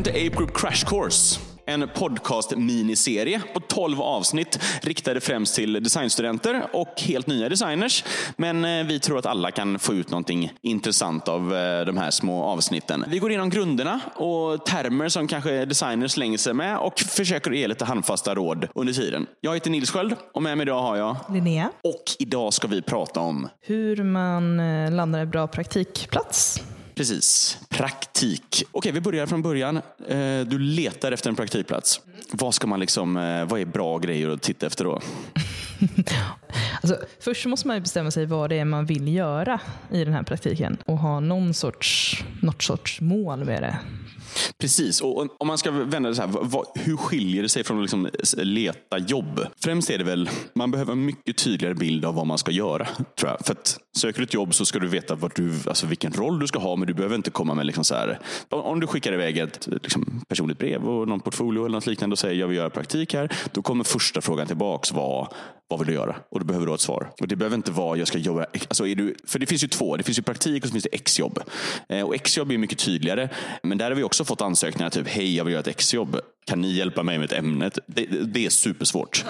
välkommen till Ape Group Crash Course. En podcast-miniserie på 12 avsnitt riktade främst till designstudenter och helt nya designers. Men eh, vi tror att alla kan få ut någonting intressant av eh, de här små avsnitten. Vi går igenom grunderna och termer som kanske designers slänger sig med och försöker ge lite handfasta råd under tiden. Jag heter Nils Sköld och med mig idag har jag Linnea. och idag ska vi prata om Hur man eh, landar en bra praktikplats. Precis, praktik. Okej, vi börjar från början. Eh, du letar efter en praktikplats. Vad ska man liksom, eh, vad är bra grejer att titta efter då? Alltså, först måste man bestämma sig vad det är man vill göra i den här praktiken och ha någon sorts, något sorts mål med det. Precis, och om man ska vända det så här, vad, hur skiljer det sig från att liksom leta jobb? Främst är det väl, man behöver en mycket tydligare bild av vad man ska göra. tror jag. För att söker du ett jobb så ska du veta vad du, alltså vilken roll du ska ha, men du behöver inte komma med liksom så här, om du skickar iväg ett liksom, personligt brev och någon portfolio eller något liknande och säger jag vill göra praktik här, då kommer första frågan tillbaks vara vad vill du göra? Och då behöver du ha ett svar. Och det behöver inte vara jag ska jobba, alltså är du, för det finns ju två, det finns ju praktik och så finns det exjobb. Eh, och exjobb är mycket tydligare, men där har vi också fått ansökningar, typ hej jag vill göra ett exjobb. Kan ni hjälpa mig med ett ämne? Det, det är supersvårt.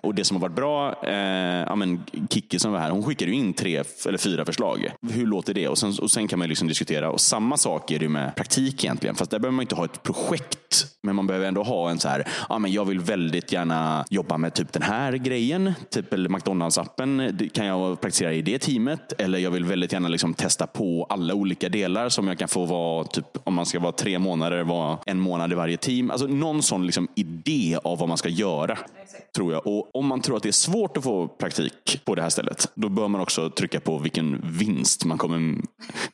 Och det som har varit bra, eh, ja, men Kiki som var här, hon skickade ju in tre eller fyra förslag. Hur låter det? Och sen, och sen kan man liksom diskutera. Och samma sak är det med praktik egentligen. Fast där behöver man inte ha ett projekt. Men man behöver ändå ha en så här, ja, men jag vill väldigt gärna jobba med typ den här grejen. Typ eller McDonalds-appen. Kan jag praktisera i det teamet? Eller jag vill väldigt gärna liksom testa på alla olika delar som jag kan få vara, typ, om man ska vara tre månader, vara en månad i varje team. Alltså någon sån liksom idé av vad man ska göra. Tror jag. Och om man tror att det är svårt att få praktik på det här stället, då bör man också trycka på vilken vinst man kommer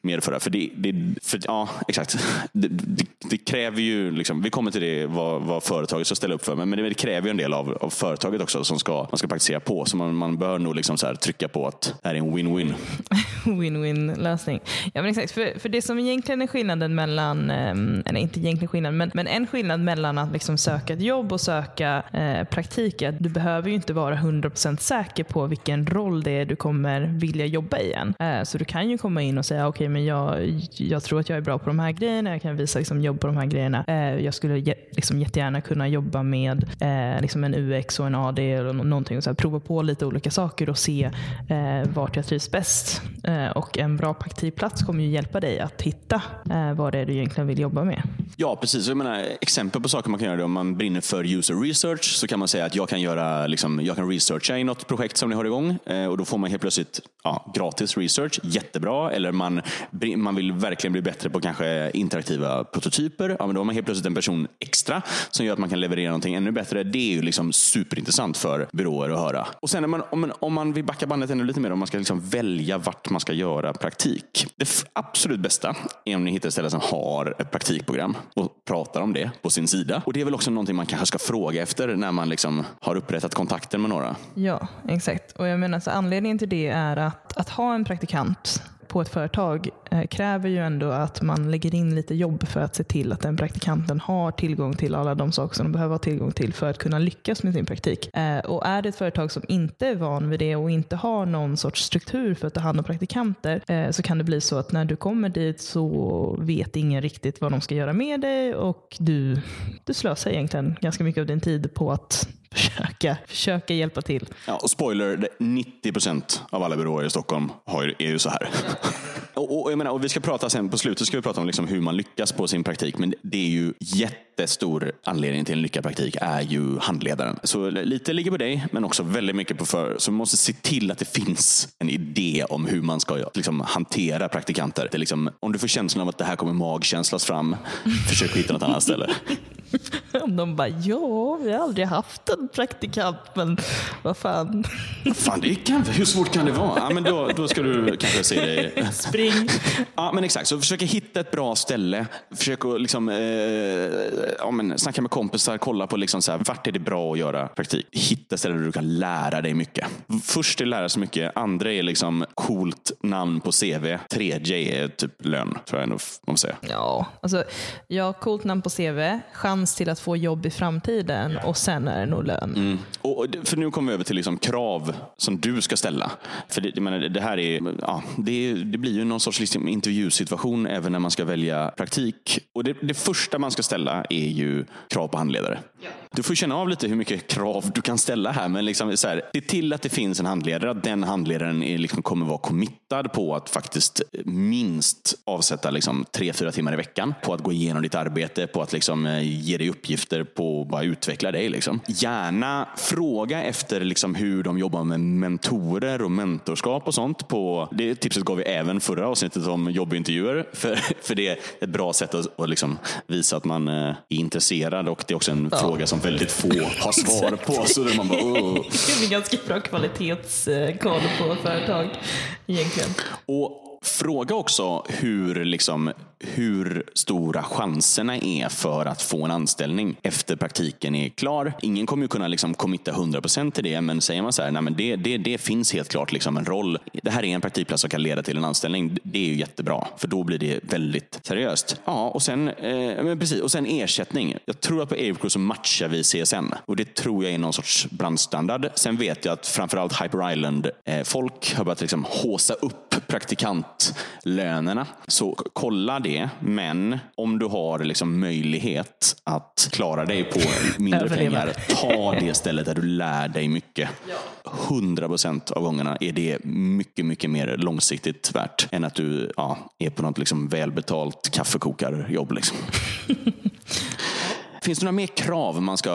medföra. För det, det för, ja, exakt. Det, det, det kräver ju, liksom, vi kommer till det vad, vad företaget ska ställa upp för, men det, det kräver ju en del av, av företaget också som ska, man ska praktisera på. Så man, man bör nog liksom så här trycka på att det här är en win-win. Win-win lösning. Ja men exakt, för, för det som egentligen är skillnaden mellan, ehm, eller inte egentligen skillnad, men, men en skillnad mellan att liksom söka ett jobb och söka eh, praktik är att du behöver ju inte vara 100% säker på vilken roll det är du kommer vilja jobba i än. Eh, så du kan ju komma in och säga okej men jag, jag tror att jag är bra på de här grejerna, jag kan visa liksom, jobb på de här grejerna. Eh, jag skulle liksom, jättegärna kunna jobba med eh, liksom en UX och en AD eller någonting och så här, prova på lite olika saker och se eh, vart jag trivs bäst. Eh, och en bra praktikplats kommer ju hjälpa dig att hitta eh, vad det är du egentligen vill jobba med. Ja, precis. Jag menar, exempel på saker man kan göra. Om man brinner för user research så kan man säga att jag kan, göra, liksom, jag kan researcha i något projekt som ni har igång eh, och då får man helt plötsligt ja, gratis research. Jättebra. Eller man, man vill verkligen bli bättre på kanske interaktiva prototyper. Ja, men då har man helt plötsligt en person extra som gör att man kan leverera någonting ännu bättre. Det är ju liksom superintressant för byråer att höra. Och sen man, om, man, om man vill backa bandet ännu lite mer, om man ska liksom välja vart man ska göra praktik. Det absolut bästa är om ni hittar ett ställe som har ett praktikprogram och pratar om det på sin sida. Och det är väl också någonting man kanske ska fråga efter när man liksom har upprättat kontakten med några. Ja, exakt. Och jag menar så anledningen till det är att, att ha en praktikant på ett företag eh, kräver ju ändå att man lägger in lite jobb för att se till att den praktikanten har tillgång till alla de saker som de behöver ha tillgång till för att kunna lyckas med sin praktik. Eh, och är det ett företag som inte är van vid det och inte har någon sorts struktur för att ta hand om praktikanter eh, så kan det bli så att när du kommer dit så vet ingen riktigt vad de ska göra med dig och du, du slösar egentligen ganska mycket av din tid på att försöka, försöka hjälpa till. Ja, och spoiler, 90 procent av alla byråer i Stockholm har, är ju så här. och, och, jag menar, och vi ska prata sen på slutet ska vi prata om liksom hur man lyckas på sin praktik. Men det är ju jättestor anledning till en lyckad praktik är ju handledaren. Så lite ligger på dig, men också väldigt mycket på för. Så man måste se till att det finns en idé om hur man ska liksom, hantera praktikanter. Det är liksom, om du får känslan av att det här kommer magkänslas fram, försök hitta något annat ställe. De bara, ja, vi har aldrig haft en praktikant, men vad fan. Fan, det kan, hur svårt kan det vara? Ja, men då, då ska du kanske se dig... Spring. Ja, men exakt. Så försök hitta ett bra ställe. Försök att liksom, eh, ja, men snacka med kompisar, kolla på liksom så här, vart är det bra att göra praktik. Hitta ställen där du kan lära dig mycket. Först är lära sig mycket, andra är liksom coolt namn på CV. Tredje är typ lön, tror jag ändå man får säga. Ja, alltså, ja, coolt namn på CV, chans till att få få jobb i framtiden och sen är det nog lön. Mm. Och, för nu kommer vi över till liksom krav som du ska ställa. För det, menar, det här är, ja, det, det blir ju någon sorts liksom intervjusituation även när man ska välja praktik. Och det, det första man ska ställa är ju krav på handledare. Du får känna av lite hur mycket krav du kan ställa här. Men liksom så här, se till att det finns en handledare. Att den handledaren är, liksom, kommer vara committad på att faktiskt minst avsätta liksom, tre, fyra timmar i veckan på att gå igenom ditt arbete, på att liksom, eh, ge dig uppgifter, på att bara utveckla dig. Liksom. Gärna fråga efter liksom, hur de jobbar med mentorer och mentorskap och sånt. På, det tipset gav vi även förra avsnittet om jobbintervjuer. För, för det är ett bra sätt att, att liksom, visa att man eh, är intresserad och det är också en fråga som väldigt få har svar på. Så man bara, "Åh." Det är ganska bra kvalitetskoll på företag egentligen. Och Fråga också hur, liksom, hur stora chanserna är för att få en anställning efter praktiken är klar. Ingen kommer ju kunna liksom committa 100% till det, men säger man så här, nej, men det, det, det finns helt klart liksom en roll. Det här är en praktikplats som kan leda till en anställning. Det är ju jättebra, för då blir det väldigt seriöst. Ja, och sen, eh, men precis, och sen ersättning. Jag tror att på Aircrew så matchar vi CSN och det tror jag är någon sorts brandstandard. Sen vet jag att framförallt Hyper Island-folk eh, har börjat liksom håsa upp praktikantlönerna. Så kolla det, men om du har liksom möjlighet att klara dig på mindre pengar, ta det stället där du lär dig mycket. 100 procent av gångerna är det mycket, mycket mer långsiktigt värt än att du ja, är på något liksom välbetalt kaffekokarjobb. Liksom. Finns det några mer krav man ska...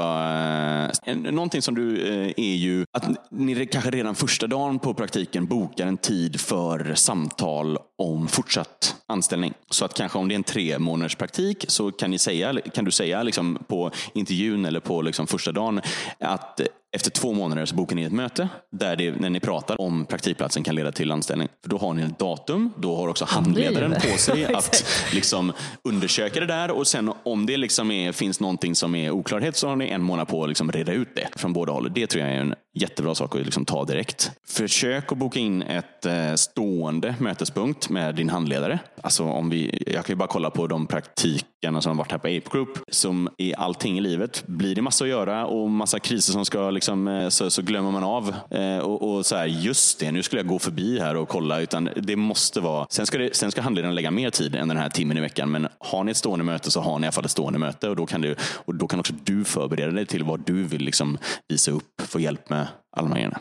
Eh, någonting som du eh, är ju att ni kanske redan första dagen på praktiken bokar en tid för samtal om fortsatt anställning. Så att kanske om det är en tre månaders praktik så kan, ni säga, kan du säga liksom på intervjun eller på liksom första dagen att efter två månader så bokar ni ett möte där det, när ni pratar om praktikplatsen kan leda till anställning. För då har ni ett datum, då har också handledaren på sig att liksom undersöka det där och sen om det liksom är, finns någonting som är oklarhet så har ni en månad på att liksom reda ut det från båda håll. Det tror jag är en jättebra sak att liksom ta direkt. Försök att boka in ett eh, stående mötespunkt med din handledare. Alltså om vi, jag kan ju bara kolla på de praktik praktikerna som har varit här på Ape Group. Som i allting i livet blir det massa att göra och massa kriser som ska liksom, eh, så, så glömmer man av. Eh, och, och så här, just det, nu skulle jag gå förbi här och kolla. Utan det måste vara, sen ska, det, sen ska handledaren lägga mer tid än den här timmen i veckan. Men har ni ett stående möte så har ni i alla fall ett stående möte. Och då kan, du, och då kan också du förbereda dig till vad du vill liksom visa upp, få hjälp med alla de här grejerna.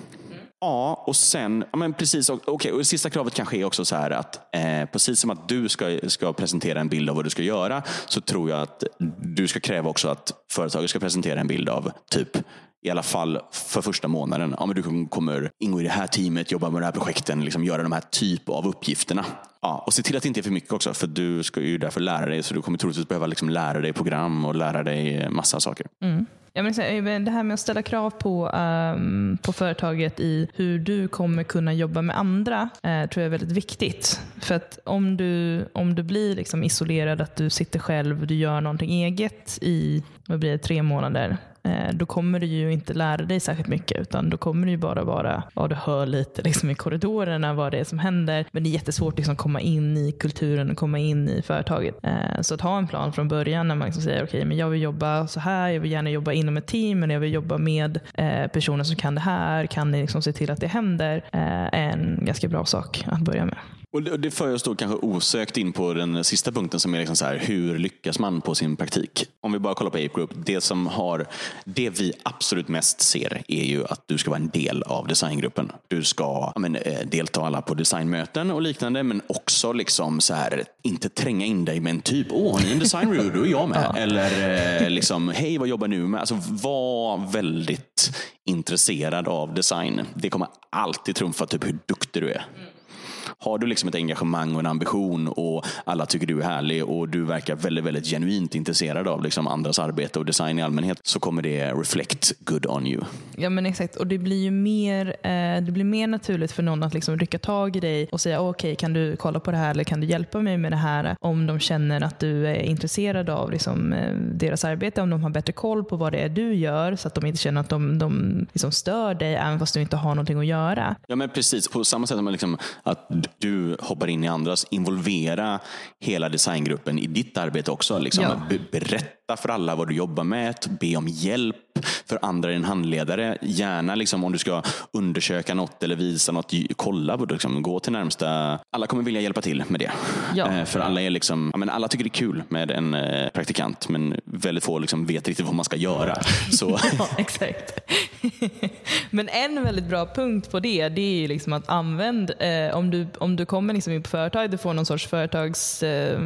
Ja, och sen, ja, men precis, och- och det sista kravet kanske är också så här att eh, precis som att du ska, ska presentera en bild av vad du ska göra så tror jag att du ska kräva också att företaget ska presentera en bild av typ i alla fall för första månaden. Ja, men du kommer ingå i det här teamet, jobba med de här projekten, liksom göra de här typ av uppgifterna. Ja, och se till att det inte är för mycket också, för du ska ju därför lära dig. Så du kommer troligtvis behöva liksom lära dig program och lära dig massa saker. Mm. Ja, eh, men det här med att ställa krav på, um, på företaget i hur du kommer kunna jobba med andra uh, tror jag är väldigt viktigt. För att om du, om du blir liksom isolerad, att du sitter själv och du gör någonting eget i vad blir det, tre månader, Eh, då kommer du ju inte lära dig särskilt mycket utan då kommer det ju bara vara ja du hör lite liksom i korridorerna, vad det är som händer. Men det är jättesvårt att liksom komma in i kulturen och komma in i företaget. Eh, så att ha en plan från början när man liksom säger okej, men jag vill jobba så här, jag vill gärna jobba inom ett team, men jag vill jobba med eh, personer som kan det här. Kan ni liksom se till att det händer? Är en ganska bra sak att börja med. Och det, för oss då kanske osökt in på den sista punkten som är liksom så här, hur lyckas man på sin praktik? Om vi bara kollar på Ape Group, det som har, det vi absolut mest ser är ju att du ska vara en del av designgruppen. Du ska ja, men, eh, delta alla på designmöten och liknande, men också liksom så här, inte tränga in dig med en typ, åh, ni är en design review, då är jag med. Eller eh, liksom, hej, vad jobbar ni med? Alltså, var väldigt intresserad av design. Det kommer alltid trumfa typ hur duktig du är. Har du liksom ett engagemang och en ambition och alla tycker du är härlig och du verkar väldigt, väldigt genuint intresserad av liksom andras arbete och design i allmänhet så kommer det reflect good on you. Ja men exakt och det blir ju mer, eh, det blir mer naturligt för någon att liksom rycka tag i dig och säga okej kan du kolla på det här eller kan du hjälpa mig med det här om de känner att du är intresserad av liksom, eh, deras arbete, om de har bättre koll på vad det är du gör så att de inte känner att de, de liksom stör dig även fast du inte har någonting att göra. Ja men precis, på samma sätt som liksom att du hoppar in i andras, involvera hela designgruppen i ditt arbete också. Liksom. Ja. Be- Berätta berätta för alla vad du jobbar med, be om hjälp för andra än handledare. Gärna liksom, om du ska undersöka något eller visa något, kolla, liksom, gå till närmsta. Alla kommer vilja hjälpa till med det. Ja. Eh, för alla, är liksom, men alla tycker det är kul med en eh, praktikant men väldigt få liksom vet riktigt vad man ska göra. Så. ja, exakt. men en väldigt bra punkt på det, det är ju liksom att använd, eh, om, du, om du kommer liksom in på företag, du får någon sorts företags, eh,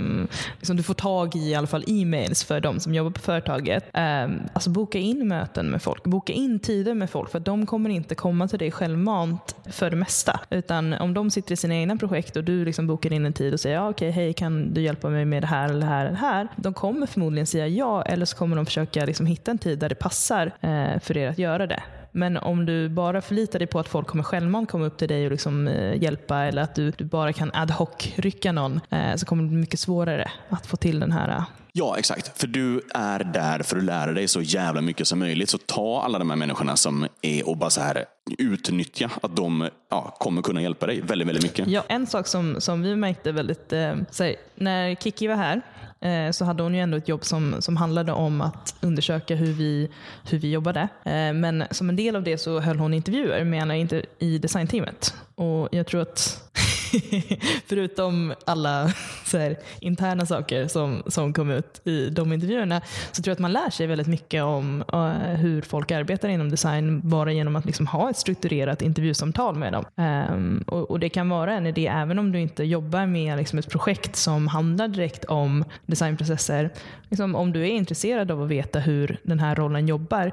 liksom du får tag i i alla fall e-mails för de som jobbar på företaget. Eh, alltså boka in möten med folk, boka in tider med folk för de kommer inte komma till dig självmant för det mesta. Utan om de sitter i sina egna projekt och du liksom bokar in en tid och säger ja, okej, hej, kan du hjälpa mig med det här eller det här eller det här? De kommer förmodligen säga ja eller så kommer de försöka liksom hitta en tid där det passar eh, för er att göra det. Men om du bara förlitar dig på att folk kommer självmant komma upp till dig och liksom, eh, hjälpa eller att du, du, bara kan ad hoc rycka någon eh, så kommer det bli mycket svårare att få till den här Ja, exakt. För du är där för att lära dig så jävla mycket som möjligt. Så ta alla de här människorna som är och bara så här utnyttja att de ja, kommer kunna hjälpa dig väldigt, väldigt mycket. Ja, en sak som, som vi märkte väldigt, eh, här, när Kiki var här Eh, så hade hon ju ändå ett jobb som, som handlade om att undersöka hur vi, hur vi jobbade. Eh, men som en del av det så höll hon intervjuer med Anna i designteamet. Och jag tror att förutom alla så här, interna saker som, som kom ut i de intervjuerna så tror jag att man lär sig väldigt mycket om uh, hur folk arbetar inom design bara genom att liksom ha ett strukturerat intervjusamtal med dem. Um, och, och, Det kan vara en idé även om du inte jobbar med liksom, ett projekt som handlar direkt om designprocesser. Liksom, om du är intresserad av att veta hur den här rollen jobbar,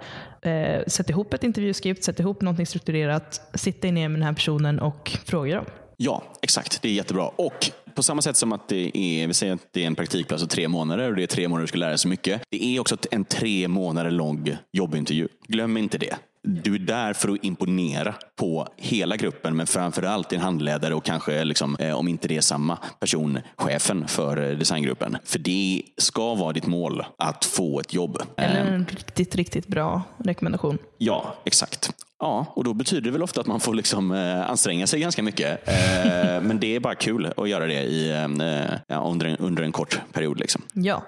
uh, sätt ihop ett intervjuskript, sätt ihop något strukturerat, sitt dig ner med den här personen och fråga dem. Ja, exakt. Det är jättebra. Och på samma sätt som att det är, vi säger att det är en praktikplats på tre månader och det är tre månader du ska lära dig så mycket. Det är också en tre månader lång jobbintervju. Glöm inte det. Du är där för att imponera på hela gruppen men framförallt din handledare och kanske, liksom, eh, om inte det är samma person, chefen för eh, designgruppen. För det ska vara ditt mål att få ett jobb. Eller en riktigt, riktigt bra rekommendation. Ja, exakt. Ja, och då betyder det väl ofta att man får liksom, eh, anstränga sig ganska mycket. Eh, men det är bara kul att göra det i, eh, ja, under, en, under en kort period. Liksom. Ja,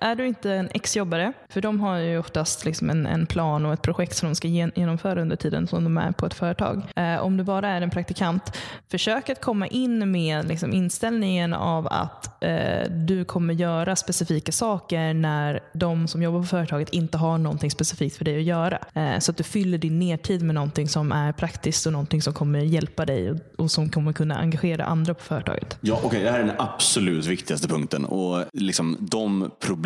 är du inte en exjobbare, för de har ju oftast liksom en, en, plan och ett projekt som de ska genomföra under tiden som de är på ett företag. Eh, om du bara är en praktikant, försök att komma in med liksom inställningen av att eh, du kommer göra specifika saker när de som jobbar på företaget inte har någonting specifikt för dig att göra. Eh, så att du fyller din nertid med någonting som är praktiskt och någonting som kommer hjälpa dig och, och som kommer kunna engagera andra på företaget. Ja, okej. Okay. Det här är den absolut viktigaste punkten. Och liksom de problem,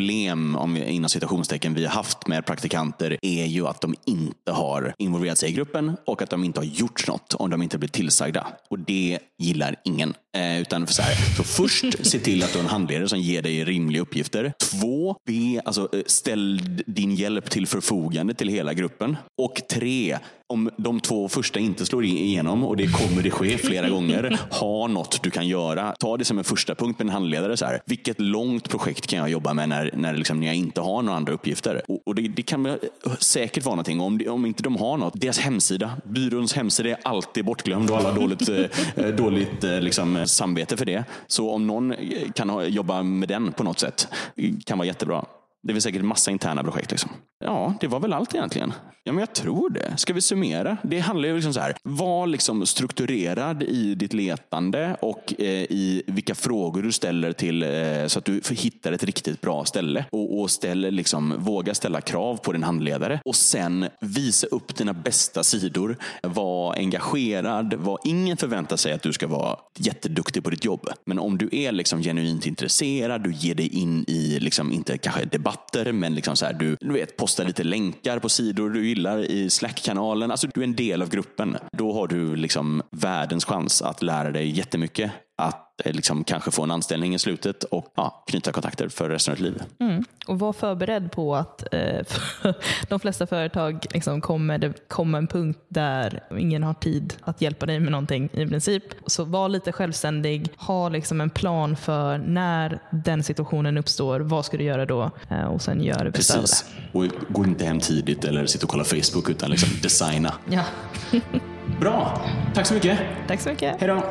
om vi, inom citationstecken, vi har haft med praktikanter är ju att de inte har involverat sig i gruppen och att de inte har gjort något om de inte blir tillsagda. Och det gillar ingen. Eh, utan för så, här, så först se till att du har en handledare som ger dig rimliga uppgifter. Två, be, alltså, eh, ställ din hjälp till förfogande till hela gruppen. Och tre, om de två första inte slår igenom och det kommer det ske flera gånger, ha något du kan göra. Ta det som en första punkt med en handledare. Så här, vilket långt projekt kan jag jobba med när, när liksom jag inte har några andra uppgifter? Och, och det, det, kan eh, säkert vara någonting. Om, om inte de har något, deras hemsida, byråns hemsida är alltid bortglömd och alla dåligt, eh, dåligt liksom, liksom, samvete för det. Så om någon eh, kan jobba med den på något sätt, eh, kan vara jättebra. Det finns säkert massa interna projekt. Liksom. Ja, det var väl allt egentligen. Ja, men jag tror det. Ska vi summera? Det handlar ju liksom så här. Var liksom strukturerad i ditt letande och eh, i vilka frågor du ställer till eh, så att du hittar ett riktigt bra ställe. Och, och ställ, liksom, våga ställa krav på din handledare. Och sen visa upp dina bästa sidor. Var engagerad. Var, ingen förväntar sig att du ska vara jätteduktig på ditt jobb. Men om du är liksom genuint intresserad, du ger dig in i, liksom, inte kanske debatter, men liksom så här, du, du vet, posta lite länkar på sidor du gillar i Slack-kanalen. Alltså du är en del av gruppen. Då har du liksom världens chans att lära dig jättemycket. Att Eh, liksom kanske få en anställning i slutet och ja, knyta kontakter för resten av ditt liv. Mm. Och var förberedd på att eh, de flesta företag liksom kommer det kommer en punkt där ingen har tid att hjälpa dig med någonting i princip. Så var lite självständig, ha liksom en plan för när den situationen uppstår, vad ska du göra då? Eh, och sen gör det bästa Precis. Och gå inte hem tidigt eller sitta och kolla Facebook utan liksom designa. Ja. Bra, tack så mycket. Tack så mycket. Hej då.